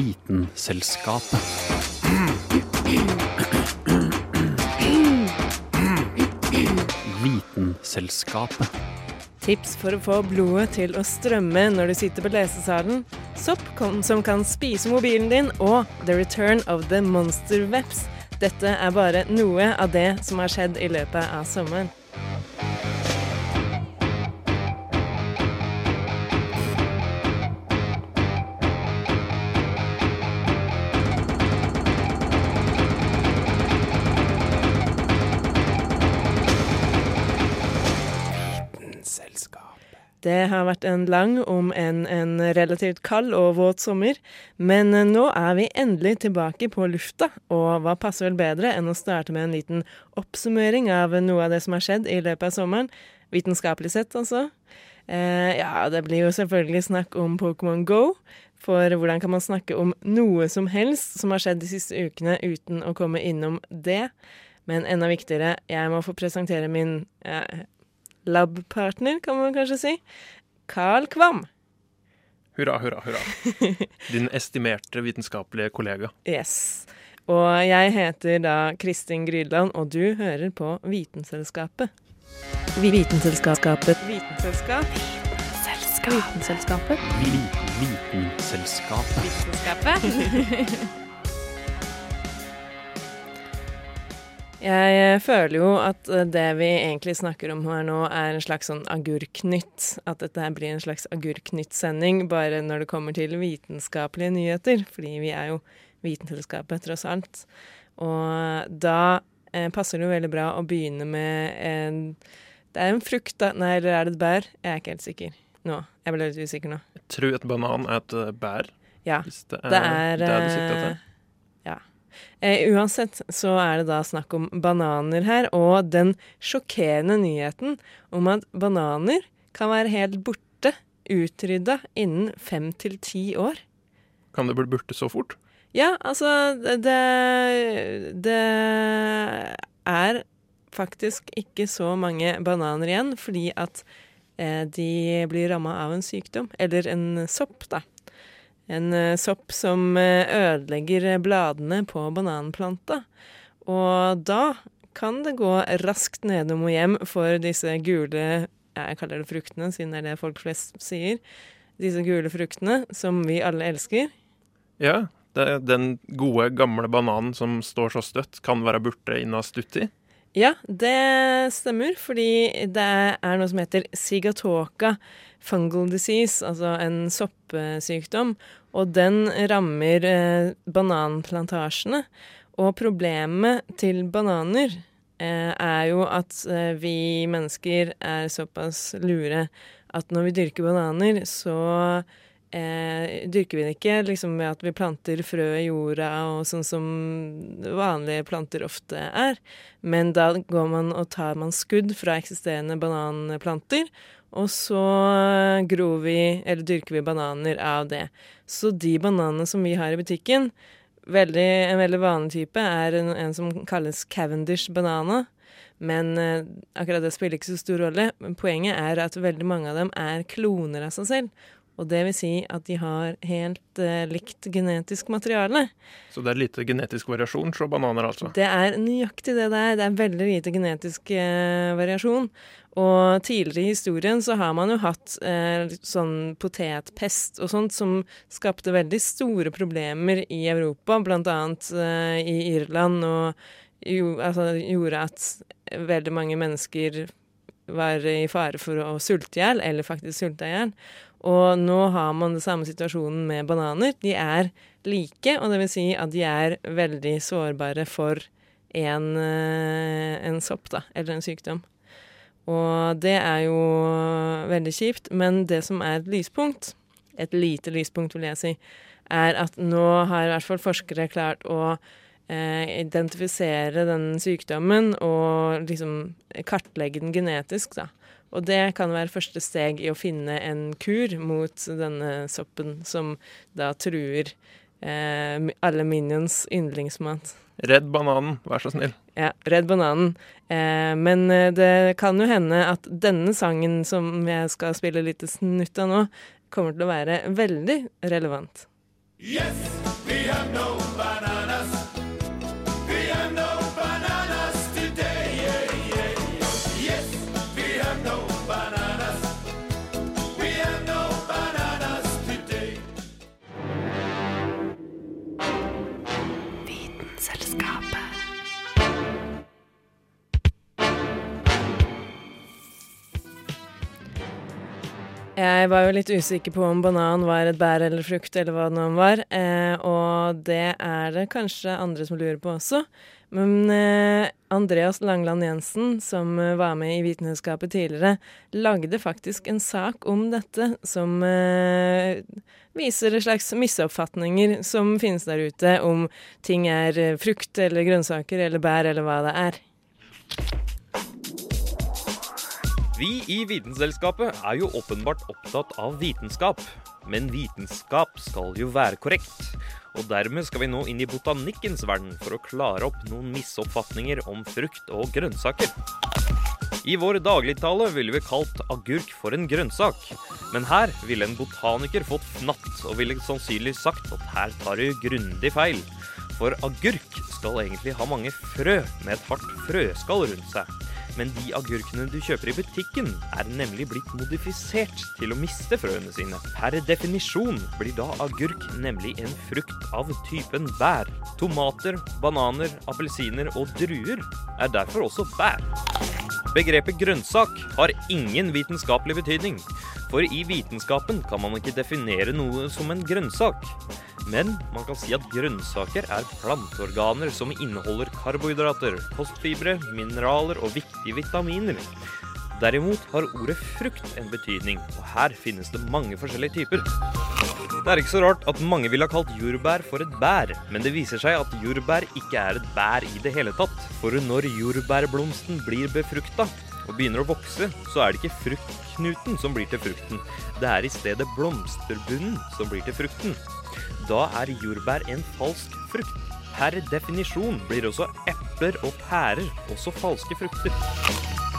Vitenselskapet. Vitenselskapet. Tips for å få blodet til å strømme når du sitter på lesesalen. Sopp som kan spise mobilen din, og The Return of the Monster Veps. Dette er bare noe av det som har skjedd i løpet av sommeren. Det har vært en lang, om enn en relativt kald og våt sommer, men nå er vi endelig tilbake på lufta, og hva passer vel bedre enn å starte med en liten oppsummering av noe av det som har skjedd i løpet av sommeren? Vitenskapelig sett, altså. Eh, ja, det blir jo selvfølgelig snakk om Pokémon Go, for hvordan kan man snakke om noe som helst som har skjedd de siste ukene uten å komme innom det? Men enda viktigere, jeg må få presentere min eh, lab-partner, kan man kanskje si. Carl Kvam. Hurra, hurra, hurra. Din estimerte vitenskapelige kollega. Yes. Og jeg heter da Kristin Grydland, og du hører på Vitenselskapet. Vitenselskapet. Vitenselskap. Vitenselskapet. Vitenselskapet. vitenselskapet. Vitenskapet. Jeg eh, føler jo at eh, det vi egentlig snakker om her nå, er en slags sånn agurknytt. At dette her blir en slags agurknytt-sending, bare når det kommer til vitenskapelige nyheter. Fordi vi er jo Vitenselskapet, tross alt. Og da eh, passer det jo veldig bra å begynne med en Det er en frukt, da. Nei, eller er det et bær? Jeg er ikke helt sikker nå. Jeg ble litt usikker nå. Jeg tror et banan er et eh, bær. Ja. Hvis det er Det er, det du sikter til. Eh, uansett så er det da snakk om bananer her, og den sjokkerende nyheten om at bananer kan være helt borte, utrydda, innen fem til ti år. Kan det bli borte så fort? Ja, altså det, det er faktisk ikke så mange bananer igjen, fordi at eh, de blir ramma av en sykdom, eller en sopp, da. En eh, sopp som eh, ødelegger bladene på bananplanta. Og da kan det gå raskt nedom og hjem for disse gule Jeg kaller det fruktene, siden det er det folk flest sier. Disse gule fruktene som vi alle elsker. Ja. Den gode, gamle bananen som står så støtt, kan være borte innen stutt i. Ja, det stemmer, fordi det er noe som heter sigatoka fungal disease, altså en soppsykdom, og den rammer eh, bananplantasjene. Og problemet til bananer eh, er jo at eh, vi mennesker er såpass lure at når vi dyrker bananer, så eh, dyrker vi det ikke liksom ved at vi planter frø i jorda og sånn som vanlige planter ofte er. Men da går man og tar man skudd fra eksisterende bananplanter, og så gror vi, eller dyrker vi bananer av det. Så de bananene som vi har i butikken, veldig, en veldig vanlig type er en, en som kalles Cavendish banana. Men eh, akkurat det spiller ikke så stor rolle. Men poenget er at veldig mange av dem er kloner av seg selv. Og det vil si at de har helt eh, likt genetisk materiale. Så det er lite genetisk variasjon fra bananer, altså. Det er nøyaktig det det er. Det er veldig lite genetisk eh, variasjon. Og tidligere i historien så har man jo hatt eh, sånn potetpest og sånt som skapte veldig store problemer i Europa, blant annet eh, i Irland, og jo, altså, gjorde at veldig mange mennesker var i fare for å sulte i hjel, eller faktisk sulta i hjel. Og nå har man den samme situasjonen med bananer. De er like, og det vil si at de er veldig sårbare for en, eh, en sopp, da, eller en sykdom. Og det er jo veldig kjipt, men det som er et lyspunkt, et lite lyspunkt vil jeg si, er at nå har i hvert fall forskere klart å identifisere den sykdommen og liksom kartlegge den genetisk, da. Og det kan være første steg i å finne en kur mot denne soppen, som da truer eh, alle minions yndlingsmat. Redd bananen, vær så snill. Ja, Redd bananen. Eh, men eh, det kan jo hende at denne sangen som jeg skal spille litt snutt av nå, kommer til å være veldig relevant. Yes! Jeg var jo litt usikker på om banan var et bær eller frukt, eller hva det nå var. Eh, og det er det kanskje andre som lurer på også. Men eh, Andreas Langland Jensen, som eh, var med i Vitenskapet tidligere, lagde faktisk en sak om dette som eh, viser slags misoppfatninger som finnes der ute om ting er eh, frukt eller grønnsaker eller bær eller hva det er. Vi i Vitenselskapet er jo åpenbart opptatt av vitenskap. Men vitenskap skal jo være korrekt. Og dermed skal vi nå inn i botanikkens verden for å klare opp noen misoppfatninger om frukt og grønnsaker. I vår dagligtale ville vi kalt agurk for en grønnsak. Men her ville en botaniker fått fnatt, og ville sannsynlig sagt at her tar du grundig feil. For agurk skal egentlig ha mange frø med et hardt frøskall rundt seg. Men de agurkene du kjøper i butikken, er nemlig blitt modifisert til å miste frøene sine. Per definisjon blir da agurk nemlig en frukt av typen bær. Tomater, bananer, appelsiner og druer er derfor også bær. Begrepet grønnsak har ingen vitenskapelig betydning, for i vitenskapen kan man ikke definere noe som en grønnsak. Men man kan si at grønnsaker er planteorganer som inneholder karbohydrater, kostfibre, mineraler og viktige vitaminer. Derimot har ordet frukt en betydning, og her finnes det mange forskjellige typer. Det er ikke så rart at mange ville ha kalt jordbær for et bær, men det viser seg at jordbær ikke er et bær i det hele tatt. For når jordbærblomsten blir befrukta og begynner å vokse, så er det ikke fruktknuten som blir til frukten. Det er i stedet blomsterbunnen som blir til frukten. Da er jordbær en falsk frukt. Per definisjon blir også epler og pærer også falske frukter.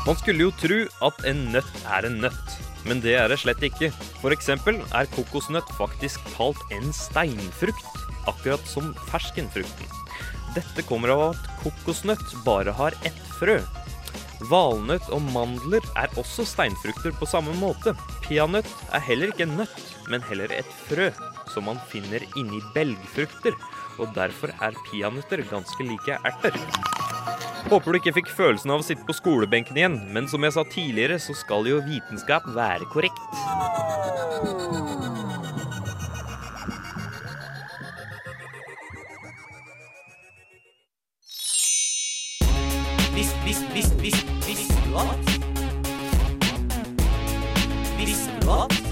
Man skulle jo tro at en nøtt er en nøtt, men det er det slett ikke. Eksempel er kokosnøtt faktisk kalt en steinfrukt, akkurat som ferskenfrukten. Dette kommer av at kokosnøtt bare har ett frø. Valnøtt og mandler er også steinfrukter på samme måte. Peanøtt er heller ikke en nøtt, men heller et frø som man finner inni belgfrukter, og derfor er peanøtter ganske like erter. Håper du ikke fikk følelsen av å sitte på skolebenken igjen, men som jeg sa tidligere, så skal jo vitenskap være korrekt. Vis, vis, vis, vis, visste du at? Visste du at?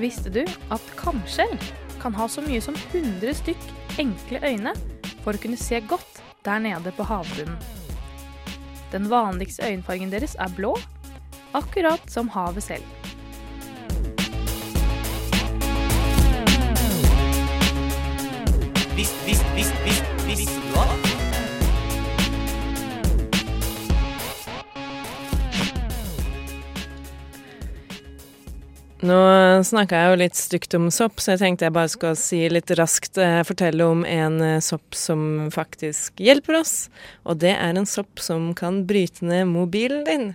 Visste du at kamskjell kan ha så mye som 100 stykk enkle øyne for å kunne se godt der nede på havbunnen? Den vanligste øyenfargen deres er blå, akkurat som havet selv. Visst, visst, visst, visst, visst, du Nå snakka jeg jo litt stygt om sopp, så jeg tenkte jeg bare skal si litt raskt eh, fortelle om en eh, sopp som faktisk hjelper oss. Og det er en sopp som kan bryte ned mobilen din.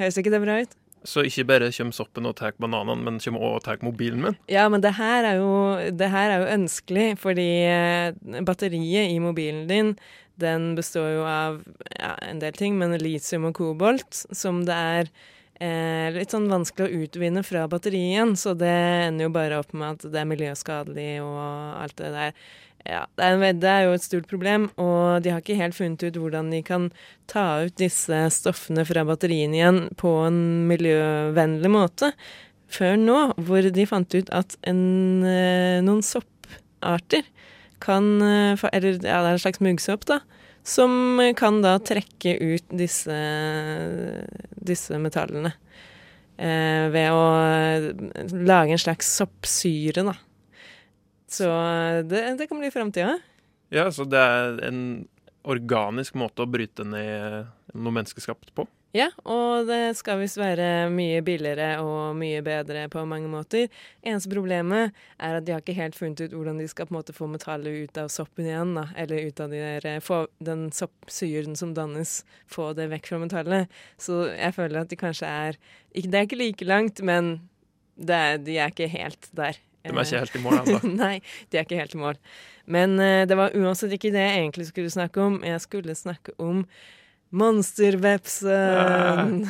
Høres ikke det bra ut? Så ikke bare kommer soppen og tar bananene, men kommer også og tar mobilen min. Ja, men det her er jo, det her er jo ønskelig, fordi eh, batteriet i mobilen din den består jo av ja, en del ting, men litium og kobolt, som det er eh, litt sånn vanskelig å utvinne fra batterien. Så det ender jo bare opp med at det er miljøskadelig og alt det der. Ja, det er, det er jo et stort problem, og de har ikke helt funnet ut hvordan de kan ta ut disse stoffene fra batteriene igjen på en miljøvennlig måte. Før nå, hvor de fant ut at en, eh, noen sopparter kan eh, Eller ja, det er en slags muggsopp, da. Som kan da trekke ut disse, disse metallene. Eh, ved å eh, lage en slags soppsyre, da. Så det, det kan bli framtida. Ja, så det er en organisk måte å bryte ned noe menneskeskapt på. Ja, og det skal visst være mye billigere og mye bedre på mange måter. Eneste problemet er at de har ikke helt funnet ut hvordan de skal på en måte få metallet ut av soppen igjen, da. Eller ut av de der, eh, få den soppsyren som dannes, få det vekk fra metallet. Så jeg føler at de kanskje er ikke, Det er ikke like langt, men det er, de er ikke helt der. De er ikke helt i mål ennå. Nei, de er ikke helt i mål. Men uh, det var uansett ikke det jeg egentlig skulle snakke om. Jeg skulle snakke om monstervepsen.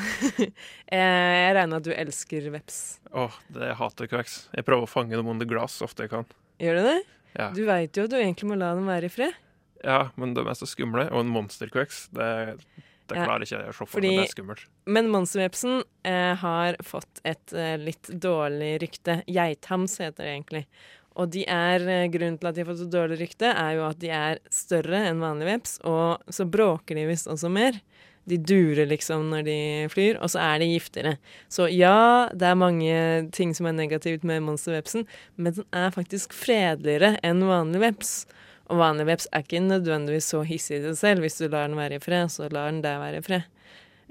Eh, jeg regner at du elsker veps. Åh, det jeg hater kveks. Jeg prøver å fange dem under glass så ofte jeg kan. Gjør du det? Ja. Du veit jo at du egentlig må la dem være i fred. ja, men de er så skumle. Og en monsterkveks, det, det Ja, klarer ikke jeg å se for meg. Det er skummelt. Men monstervepsen eh, har fått et eh, litt dårlig rykte. Geithams heter det egentlig. Og de er, eh, grunnen til at de har fått et dårlig rykte, er jo at de er større enn vanlig veps, og så bråker de visst også mer. De durer liksom når de flyr, og så er de giftigere. Så ja, det er mange ting som er negativt med monstervepsen, men den er faktisk fredeligere enn vanlig veps. Og vanlig veps er ikke nødvendigvis så hissig i seg selv. Hvis du lar den være i fred, så lar den deg være i fred.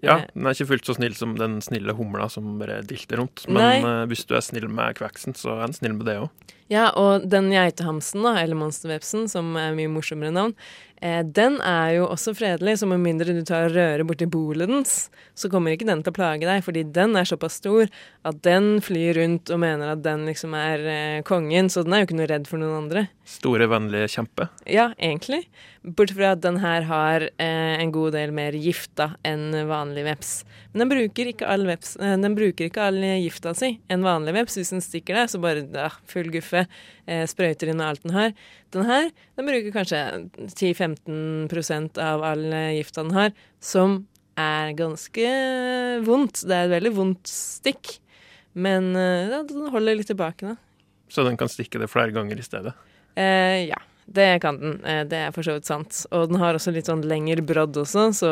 Ja, Eh, den er ikke fullt så snill som den snille humla som bare dilter rundt. Men eh, hvis du er snill med kveksen, så er den snill med det òg. Ja, og den geitehamsen, da, eller monstervepsen, som er mye morsommere navn, den er jo også fredelig, så med mindre du tar og rører borti bolet dens, så kommer ikke den til å plage deg, fordi den er såpass stor at den flyr rundt og mener at den liksom er eh, kongen, så den er jo ikke noe redd for noen andre. Store, vennlige kjempe. Ja, egentlig. Bortsett fra at den her har eh, en god del mer gift da enn vanlig veps. Men den bruker ikke all, veps, eh, den bruker ikke all gifta si. En vanlig veps, hvis den stikker deg, så bare ja, full guffe, eh, sprøyter inn og alt den har. Den her den bruker kanskje 10-15% av all eh, gifta den har, som er ganske vondt. Det er et veldig vondt stikk. Men eh, ja, den holder litt tilbake, da. Så den kan stikke det flere ganger i stedet. Eh, ja, det kan den. Eh, det er for så vidt sant. Og den har også litt sånn lengre brodd også, så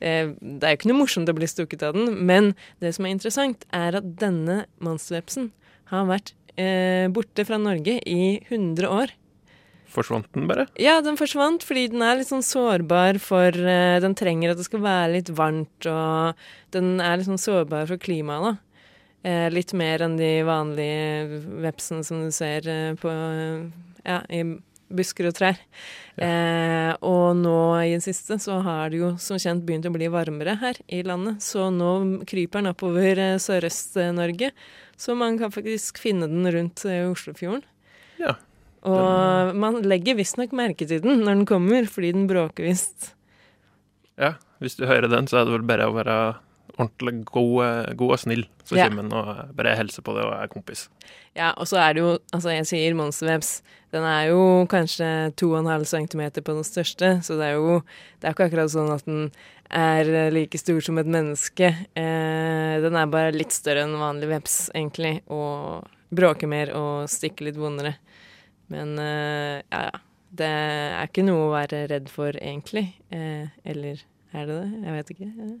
eh, det er jo ikke noe morsomt å bli stukket av den. Men det som er interessant, er at denne monstervepsen har vært eh, borte fra Norge i 100 år. Forsvant den bare? Ja, den forsvant fordi den er litt sånn sårbar for eh, Den trenger at det skal være litt varmt, og den er litt sånn sårbar for klimaet, da. Eh, litt mer enn de vanlige vepsene som du ser eh, på eh, Ja, i busker og trær. Eh, og nå i det siste så har det jo som kjent begynt å bli varmere her i landet, så nå kryper den oppover eh, Sørøst-Norge. Så man kan faktisk finne den rundt eh, Oslofjorden. Ja. Og man legger visstnok merke til den når den kommer, fordi den bråker visst. Ja, hvis du hører den, så er det vel bare å være ordentlig god, eh, god og snill. Så Ja. kommer den og bare hilser på det og er kompis. Ja, og så er det jo, altså jeg sier monsterveps, den er jo kanskje 2,5 cm på den største, så det er jo det er ikke akkurat sånn at den er like stor som et menneske. Eh, den er bare litt større enn vanlig veps, egentlig, og bråker mer og stikker litt vondere. Men eh, ja, ja. Det er ikke noe å være redd for, egentlig. Eh, eller er det det? Jeg vet ikke.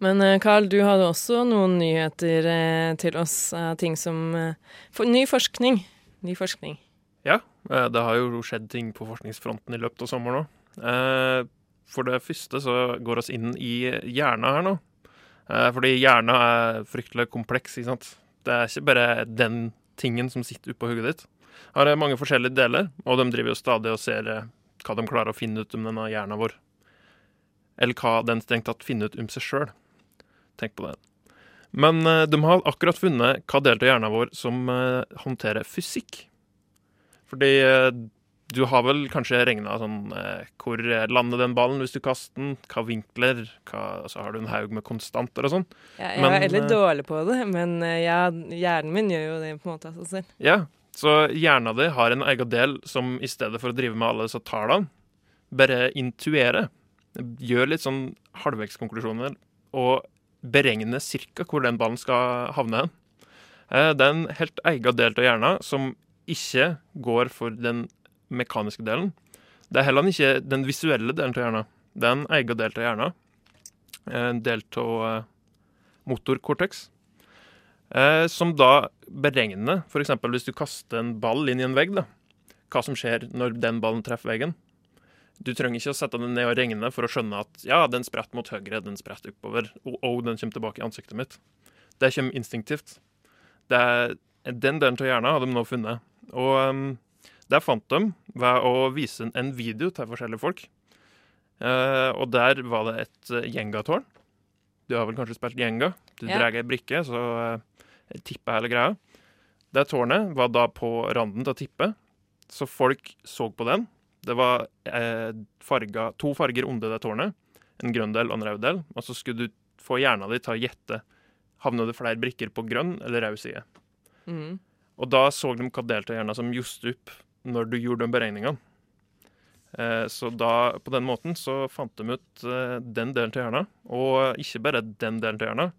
Men eh, Carl, du hadde også noen nyheter eh, til oss ting som eh, for, Ny forskning. Ny forskning. Ja, det har jo skjedd ting på forskningsfronten i løpet av sommeren òg. For det første så går oss inn i hjerna her nå. Fordi hjerna er fryktelig kompleks, ikke sant. Det er ikke bare den tingen som sitter oppå hodet ditt. Her er mange forskjellige deler, og de driver jo stadig og ser hva de klarer å finne ut om denne hjerna vår. Eller hva den strengt tatt finner ut om seg sjøl. Tenk på det. Men eh, de har akkurat funnet hva del av hjernen vår som eh, håndterer fysikk. Fordi eh, du har vel kanskje regna sånn Hvor lander den ballen hvis du kaster den? Hva vinkler? Hva, så har du en haug med konstanter og sånn. Ja, jeg Men, er eh, dårlig på det, men ja, hjernen min gjør jo det på en måte av seg selv. Ja, så hjernen din har en egen del som i stedet for å drive med alle disse tallene, bare intuerer. Gjør litt sånn halvvekskonklusjoner og beregner cirka hvor den ballen skal havne hen. Eh, Det er en helt egen del av hjernen som ikke går for den mekaniske delen. Det er heller ikke den visuelle delen av hjernen. Det er en egen del av hjernen. En del av motorkorteks. Eh, som da beregner, f.eks. hvis du kaster en ball inn i en vegg, da, hva som skjer når den ballen treffer veggen. Du trenger ikke å sette den ned og regne for å skjønne at ja, den spretter mot høyre, den spretter oppover, og oh, den kommer tilbake i ansiktet mitt. Det kommer instinktivt. Det er, den delen av hjernen har de nå funnet. Og um, der fant de ved å vise en, video til forskjellige folk. Uh, og der var det et uh, gjengatårn. Du har vel kanskje spilt gjenga? Du Ja. drar ei brikke, så uh, tipper hele greia. Det tårnet var da på randen til å tippe, så folk så på den. Det var eh, farga, to farger under det tårnet. En grønn del og en rød del. Og så skulle du få hjernen din til å gjette Havna det flere brikker på grønn eller rød side. Mm. Og da så de hva del av hjernen som opp når du gjorde de beregningene. Eh, så da, på den måten så fant de ut eh, den delen til hjernen. Og ikke bare den delen til hjernen,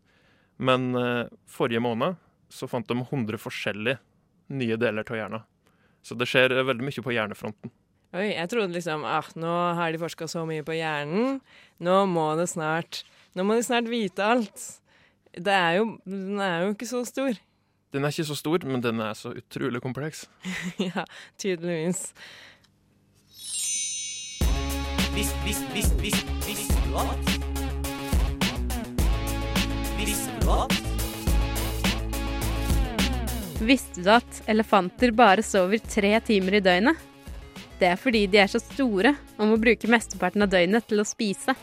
men eh, forrige måned så fant de 100 forskjellige nye deler av hjernen. Så det skjer veldig mye på hjernefronten. Oi, jeg trodde liksom ah, nå har de forska så mye på hjernen, nå må det snart Nå må de snart vite alt. Det er jo, den er jo ikke så stor. Den er ikke så stor, men den er så utrolig kompleks. ja, tydeligvis. Visst, visst, visst, visst, visst, du at? Visste du at? Visste du at elefanter bare sover tre timer i døgnet? Det fordi de er så store og må bruke mesteparten av døgnet til å spise.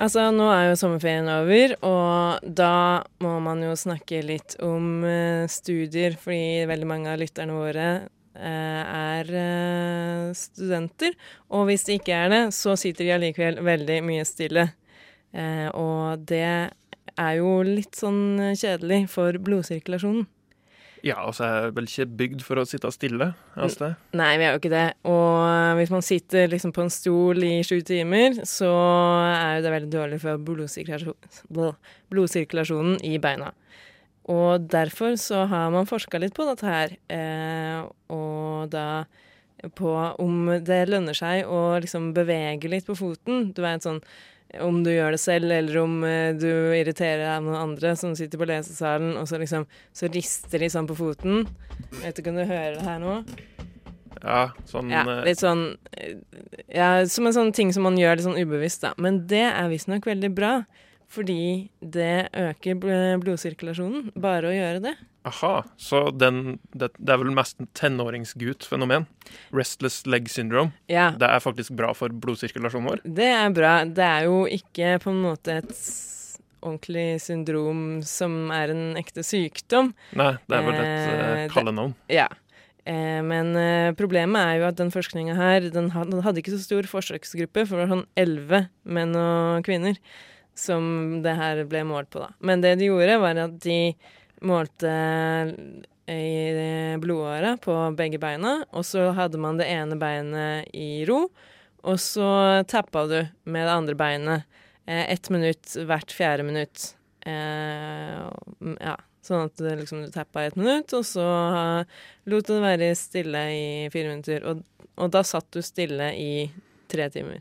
Altså, nå er jo sommerferien over, og da må man jo snakke litt om uh, studier, fordi veldig mange av lytterne våre uh, er uh, studenter. Og hvis de ikke er det, så sitter de allikevel veldig mye stille. Og det er jo litt sånn kjedelig for blodsirkulasjonen. Ja, altså jeg er vel ikke bygd for å sitte stille. Altså. Nei, vi er jo ikke det. Og hvis man sitter liksom på en stol i sju timer, så er det veldig dårlig for blodsirkulasjon, blodsirkulasjonen i beina. Og derfor så har man forska litt på dette her. Eh, og da på om det lønner seg å liksom bevege litt på foten. Du vet sånn om du gjør det selv, eller om eh, du irriterer deg av noen andre som sitter på lesesalen, og så liksom så rister de sånn på foten. Vet du, kan du høre det her nå? Ja, sånn Ja, eh, litt sånn eh, Ja, som en sånn ting som man gjør litt sånn ubevisst, da. Men det er visstnok veldig bra. Fordi det øker blodsirkulasjonen, bare å gjøre det. Aha, så den, det, det er vel mest en tenåringsgutt-fenomen. Restless leg syndrome. Ja, Det er faktisk bra for blodsirkulasjonen vår. det er bra. Det er jo ikke på en måte et ordentlig syndrom som er en ekte sykdom. Nei, det er vel et Eh, uh, kallenavn. Ja. Eh, men eh, problemet er jo at den forskninga her, den hadde ikke så stor forsøksgruppe, for det var sånn elleve menn og kvinner som det her ble målt på, da. Men det de gjorde, var at de målte i blodåret på begge beina, og så hadde man det ene beinet i ro, og så tappa du med det andre beinet eh, ett minutt hvert fjerde minutt. Eh, ja, sånn at liksom, du tappa i ett minutt, og så eh, lot du det være stille i fire minutter. Og, og da satt du stille i tre timer.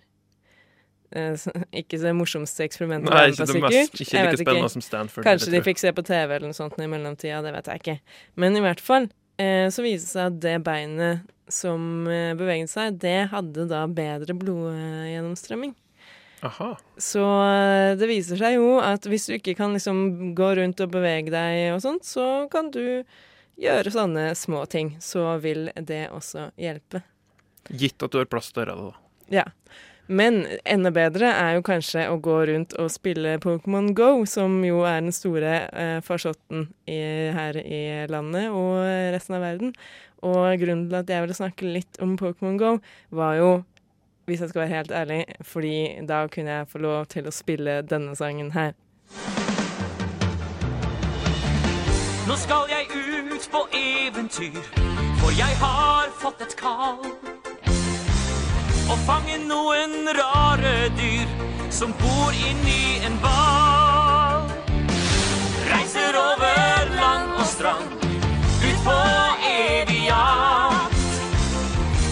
Eh, ikke det morsomste eksperimentet Nei, ikke det mest, ikke like spennende spennende som Stanford. Kanskje de fikk se på TV eller noe sånt i mellomtida, det vet jeg ikke. Men i hvert fall eh, så viste det seg at det beinet som eh, beveget seg, det hadde da bedre blodgjennomstrømming. Aha. Så det viser seg jo at hvis du ikke kan liksom gå rundt og bevege deg og sånt, så kan du gjøre sånne små ting. Så vil det også hjelpe. Gitt at du har plass til å gjøre det, da. Ja. Men enda bedre er jo kanskje å gå rundt og spille Pokémon Go, som jo er den store eh, farsotten i, her i landet og resten av verden. Og grunnen til at jeg ville snakke litt om Pokémon Go, var jo hvis jeg skal være helt ærlig, fordi da kunne jeg få lov til å spille denne sangen her. Nå skal jeg ut på eventyr, for jeg har fått et kall. Å fange noen rare dyr som bor inni en hval. Reiser over land og strand, ut på evig jakt.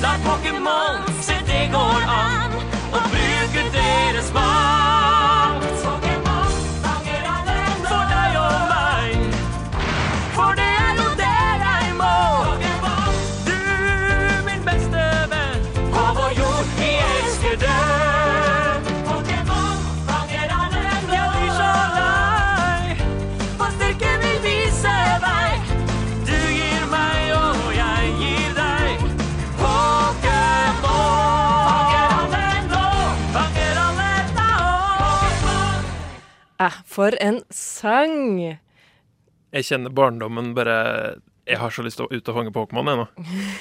La Pokémon se det går an for en sang! Jeg kjenner barndommen bare Jeg har så lyst til å ut og fange Pokémon, ennå.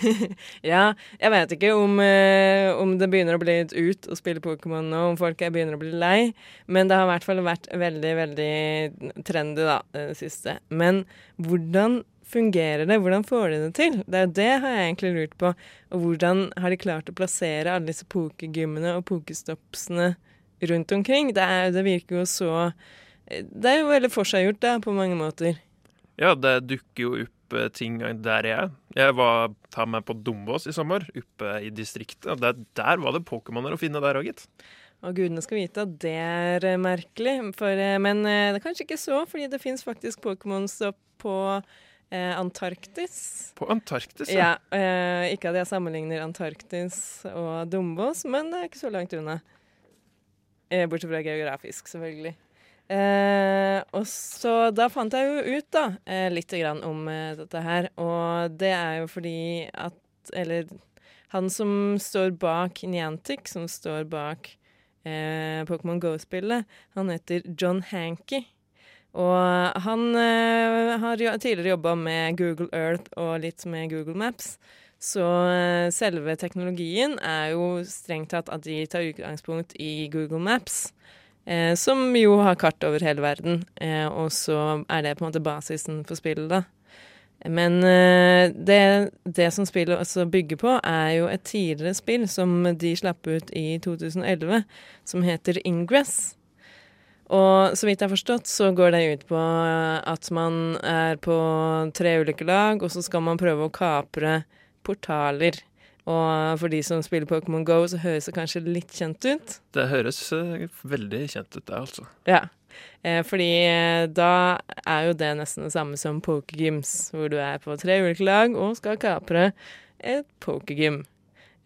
Ja, jeg vet ikke om, eh, om det begynner å bli litt ut å spille Pokémon nå, om folk er begynner å bli lei, men det har i hvert fall vært veldig, veldig trendy da, det siste. Men hvordan fungerer det? Hvordan får de det til? Det, er jo det har jeg egentlig lurt på. Og hvordan har de klart å plassere alle disse pokergymmene og pokestopsene rundt omkring? Det, er, det virker jo så Det er jo veldig forseggjort, da, på mange måter. Ja, det dukker jo opp eh, ting der jeg er. Jeg var ta meg på Dombås i sommer, oppe i distriktet. og Der, der var det Pokémoner å finne der òg, gitt. Og gudene skal vite at det er eh, merkelig, for, eh, men det er kanskje ikke så, fordi det fins faktisk Pokémon-stopp på Antarktis. På Antarktis, Ja, eh, ikke at jeg sammenligner Antarktis og Dombås, men det er ikke så langt unna. Eh, bortsett fra geografisk, selvfølgelig. Eh, og så da fant jeg jo ut, da, eh, litt grann om eh, dette her. Og det er jo fordi at Eller han som står bak Niantic, som står bak eh, Pokémon Go-spillet, han heter John Hankey. Og han eh, har jo tidligere jobba med Google Earth og litt med Google Maps. Så eh, selve teknologien er jo strengt tatt at de tar utgangspunkt i Google Maps. Eh, som jo har kart over hele verden, eh, og så er det på en måte basisen for spillet, da. Men eh, det, det som spillet også bygger på, er jo et tidligere spill som de slapp ut i 2011, som heter Ingress. Og så vidt jeg har forstått, så går det ut på at man er på tre ulike lag, og så skal man prøve å kapre portaler. Og for de som spiller Pokémon Go, så høres det kanskje litt kjent ut. Det høres eh, veldig kjent ut, det, altså. Ja. Eh, fordi eh, da er jo det nesten det samme som pokergyms, hvor du er på tre ulike lag og skal kapre et pokergym.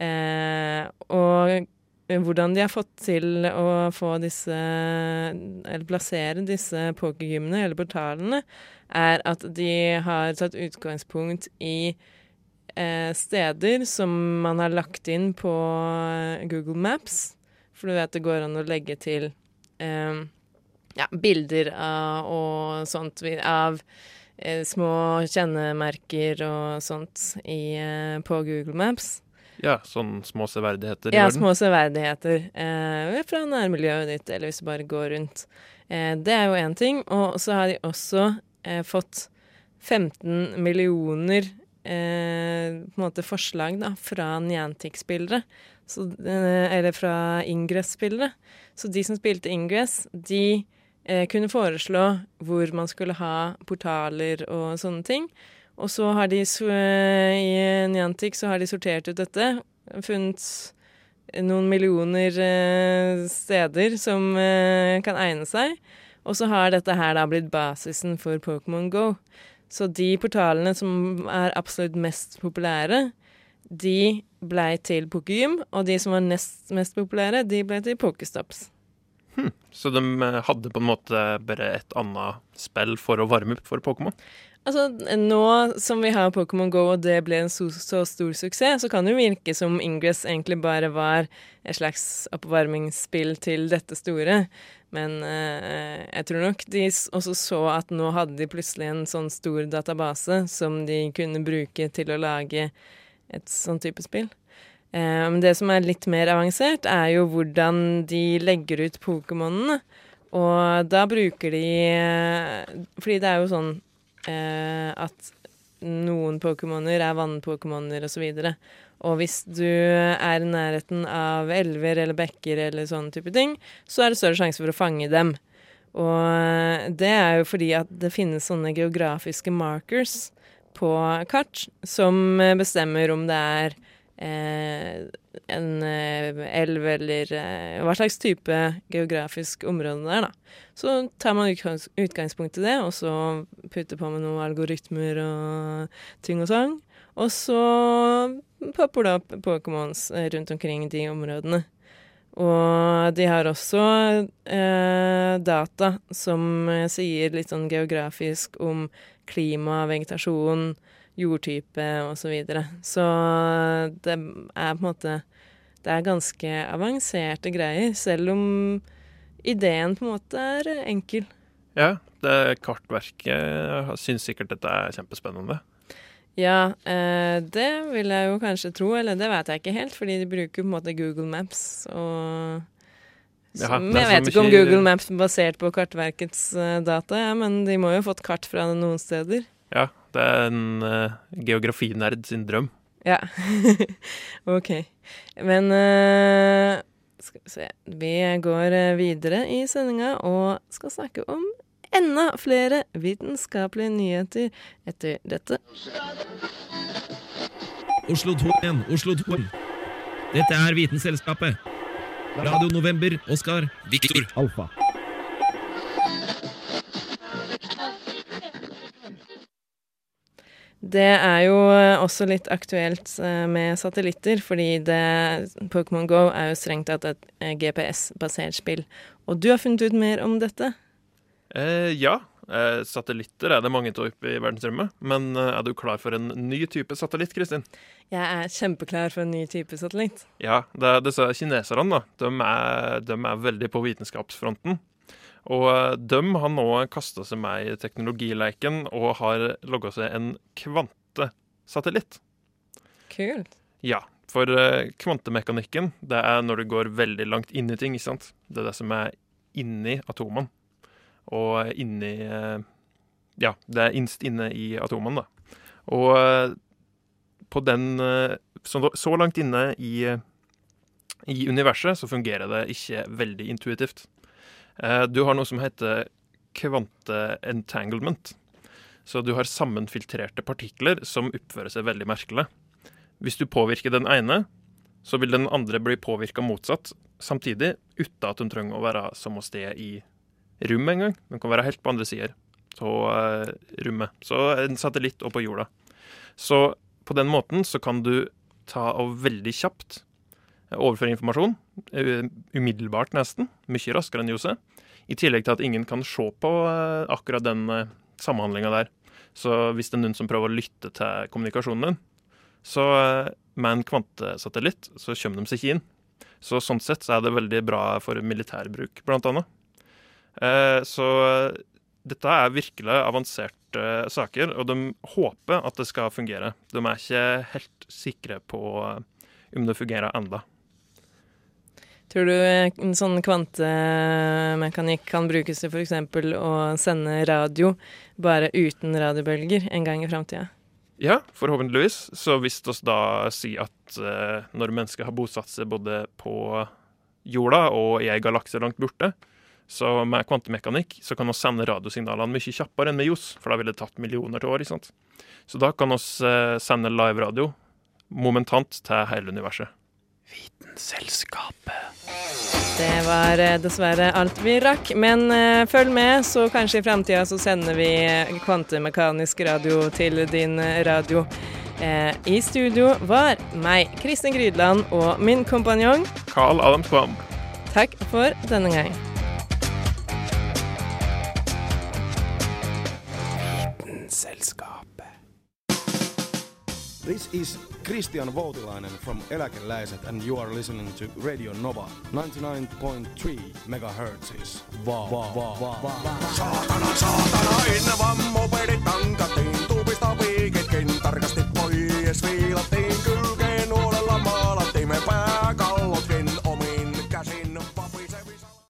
Eh, og hvordan de har fått til å få disse Eller plassere disse pokergymene, eller portalene, er at de har tatt utgangspunkt i eh, steder som man har lagt inn på eh, Google Maps. For du vet det går an å legge til eh, ja, bilder av, og sånt av eh, små kjennemerker og sånt i, eh, på Google Maps. Ja, sånn små severdigheter i Ja, verden. små severdigheter eh, fra nærmiljøet ditt, eller hvis du bare går rundt. Eh, det er jo én ting. Og så har de også fått 15 millioner eh, på en måte forslag da, fra Niantic-spillere. Eh, eller fra Ingress-spillere. Så de som spilte Ingress, de eh, kunne foreslå hvor man skulle ha portaler og sånne ting. Og så har de i Niantic så har de sortert ut dette. Funnet noen millioner eh, steder som eh, kan egne seg. Og så har dette her da blitt basisen for Pokémon Go. Så de portalene som er absolutt mest populære, de blei til Pokégym, og de som var nest mest populære, de ble til Pokestops. Så de eh, hadde på en måte bare et annet spill for å varme opp for Pokémon. Altså, nå som vi har Pokémon Go, og det ble en så, så stor suksess, så kan det jo virke som Ingress egentlig bare var et slags oppvarmingsspill til dette store. Men eh, jeg tror nok de også så at nå hadde de plutselig en sånn stor database som de kunne bruke til å lage et sånn type spill. Eh, det som er litt mer avansert, er jo hvordan de legger ut Pokémonene. Og da bruker de eh, Fordi det er jo sånn eh, at noen Pokémoner er vannpokémoner osv. Og, så og hvis du er i nærheten av elver eller bekker eller sånne type ting, så er det større sjanse for å fange dem. Og det er jo fordi at det finnes sånne geografiske markers på kart som bestemmer om det er eh, en eh, elv eller eh, hva slags type geografisk område det er, da. Så tar man utgangspunkt i det, og så putter på med noen algoritmer og ting og sang. Og så popper det opp Pokémons rundt omkring de områdene. Og de har også eh, data som sier litt sånn geografisk om klima, vegetasjon, jordtype osv. Så, videre. så det er på en måte Det er ganske avanserte greier, selv om ideen på en måte er enkel. Ja, det kartverket syns sikkert dette er kjempespennende. Ja, eh, det vil jeg jo kanskje tro, eller det vet jeg ikke helt, fordi de bruker på en måte Google Maps og som, ja, jeg vet ikke om Google Maps er basert på Kartverkets uh, data, ja, men de må jo ha fått kart fra det noen steder. Ja, det er en uh, geografinerd sin drøm. Ja. OK. Men uh, skal vi se Vi går videre i sendinga og skal snakke om enda flere vitenskapelige nyheter etter dette. Oslo 2 igjen, Oslo 2. Dette er Vitenselskapet. Radio November, Oskar, Viktor, Alfa. Det er jo også litt aktuelt eh, med satellitter, fordi Pokémon Go er jo strengt tatt et eh, GPS-basert spill. Og du har funnet ut mer om dette? Eh, ja. Eh, satellitter er det mange av i verdensrommet. Men eh, er du klar for en ny type satellitt, Kristin? Jeg er kjempeklar for en ny type satellitt. Ja, det er disse kineserne, da. De er, de er veldig på vitenskapsfronten. Og eh, de har nå kasta seg med i teknologileiken og har logga seg en kvantesatellitt. Kult. Ja, for uh, kvantemekanikken det er når du går veldig langt inn i ting. ikke sant? Det er det som er inni atomene og inni eh, Ja, det er innst inne i atomene, da. Og eh, på den eh, så, langt inne i, i universet så fungerer det ikke veldig intuitivt. Du har noe som heter kvante-entanglement. Så du har sammenfiltrerte partikler som oppfører seg veldig merkelig. Hvis du påvirker den ene, så vil den andre bli påvirka motsatt samtidig, uten at hun trenger å være samme sted i rom engang. Den kan være helt på andre sider av rommet. Så en satellitt og på jorda. Så på den måten så kan du ta og veldig kjapt overføre informasjon. Umiddelbart, nesten. Mye raskere enn Jose. I tillegg til at ingen kan se på akkurat den samhandlinga der. Så hvis det er noen som prøver å lytte til kommunikasjonen din, så med en kvantesatellitt så kommer de seg ikke inn. Så sånn sett så er det veldig bra for militærbruk, blant annet. Eh, så dette er virkelig avanserte saker, og de håper at det skal fungere. De er ikke helt sikre på om det fungerer enda. Tror du en sånn kvantemekanikk kan brukes til f.eks. å sende radio bare uten radiobølger en gang i framtida? Ja, forhåpentligvis. Så hvis vi da sier at når mennesker har bosatt seg både på jorda og i ei galakse langt borte, så med kvantemekanikk så kan vi sende radiosignalene mye kjappere enn med JOS, for da ville det tatt millioner til år. ikke sant? Så da kan vi eh, sende live-radio momentant til hele universet. Vitenselskapet. Det var eh, dessverre alt vi rakk, men uh, følg med, så kanskje i framtida så sender vi kvantemekanisk radio til din radio. I studio var meg, Kristin Grydland, og min kompanjong Carl Adam Kvam. Takk for denne gang. Selskapet. This is Christian Voutilainen from Eläkeläiset and you are listening to Radio Nova 99.3 megahertz. Va, va, va, va, va. Saatana, saatana, ennen vammo pedit tankatiin, tuupista viiketkin tarkasti pois viilattiin.